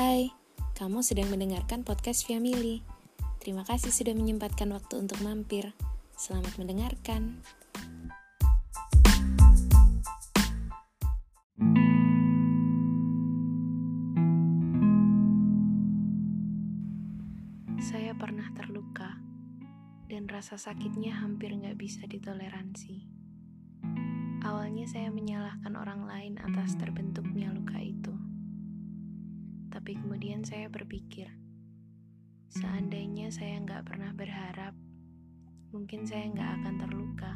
Hai, kamu sedang mendengarkan podcast Family. Terima kasih sudah menyempatkan waktu untuk mampir. Selamat mendengarkan. Saya pernah terluka, dan rasa sakitnya hampir nggak bisa ditoleransi. Awalnya saya menyalahkan orang lain atas terbentuknya luka itu. Tapi kemudian saya berpikir, seandainya saya nggak pernah berharap, mungkin saya nggak akan terluka.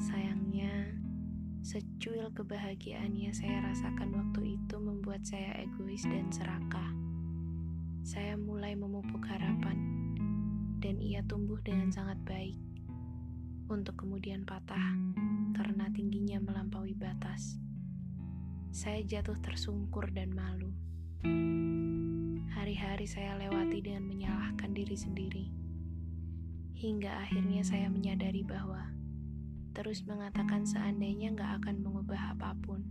Sayangnya, secuil kebahagiaan yang saya rasakan waktu itu membuat saya egois dan serakah saya mulai memupuk harapan, dan ia tumbuh dengan sangat baik, untuk kemudian patah karena tingginya melampaui batas. Saya jatuh tersungkur dan malu. Hari-hari saya lewati dengan menyalahkan diri sendiri, hingga akhirnya saya menyadari bahwa terus mengatakan seandainya nggak akan mengubah apa pun.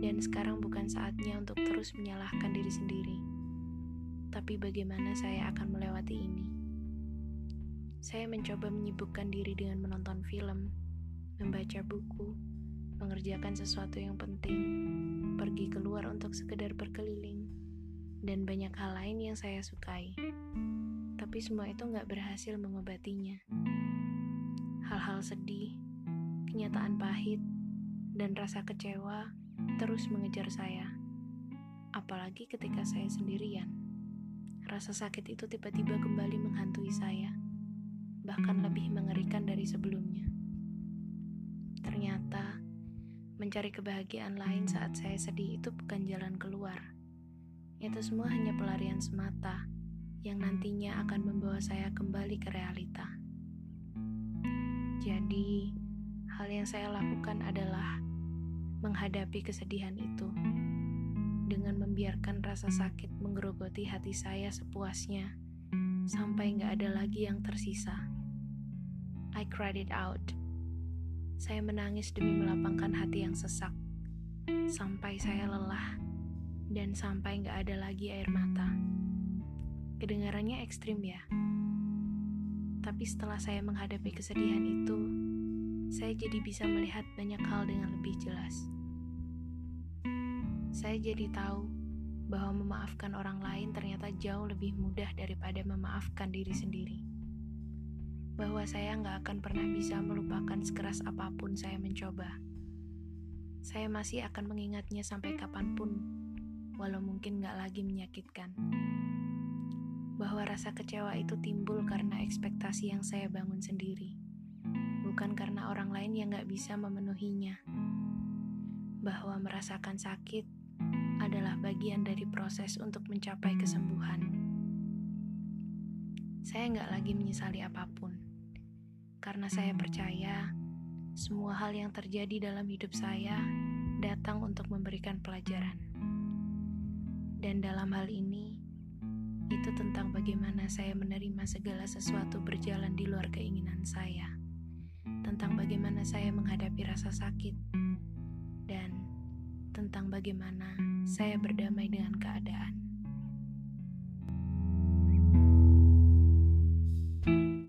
Dan sekarang bukan saatnya untuk terus menyalahkan diri sendiri tapi bagaimana saya akan melewati ini? Saya mencoba menyibukkan diri dengan menonton film, membaca buku, mengerjakan sesuatu yang penting, pergi keluar untuk sekedar berkeliling, dan banyak hal lain yang saya sukai. Tapi semua itu nggak berhasil mengobatinya. Hal-hal sedih, kenyataan pahit, dan rasa kecewa terus mengejar saya. Apalagi ketika saya sendirian rasa sakit itu tiba-tiba kembali menghantui saya, bahkan lebih mengerikan dari sebelumnya. Ternyata, mencari kebahagiaan lain saat saya sedih itu bukan jalan keluar. Itu semua hanya pelarian semata yang nantinya akan membawa saya kembali ke realita. Jadi, hal yang saya lakukan adalah menghadapi kesedihan itu dengan membiarkan rasa sakit menggerogoti hati saya sepuasnya sampai nggak ada lagi yang tersisa. I cried it out. Saya menangis demi melapangkan hati yang sesak sampai saya lelah dan sampai nggak ada lagi air mata. Kedengarannya ekstrim ya. Tapi setelah saya menghadapi kesedihan itu, saya jadi bisa melihat banyak hal dengan lebih jelas saya jadi tahu bahwa memaafkan orang lain ternyata jauh lebih mudah daripada memaafkan diri sendiri. Bahwa saya nggak akan pernah bisa melupakan sekeras apa pun saya mencoba. Saya masih akan mengingatnya sampai kapan pun, walau mungkin nggak lagi menyakitkan. Bahwa rasa kecewa itu timbul karena ekspektasi yang saya bangun sendiri, bukan karena orang lain yang nggak bisa memenuhinya. Bahwa merasakan sakit adalah bagian dari proses untuk mencapai kesembuhan. Saya nggak lagi menyesali apa pun, karena saya percaya semua hal yang terjadi dalam hidup saya datang untuk memberikan pelajaran. Dan dalam hal ini, itu tentang bagaimana saya menerima segala sesuatu berjalan di luar keinginan saya, tentang bagaimana saya menghadapi rasa sakit, dan tentang bagaimana saya berdamai dengan keadaan.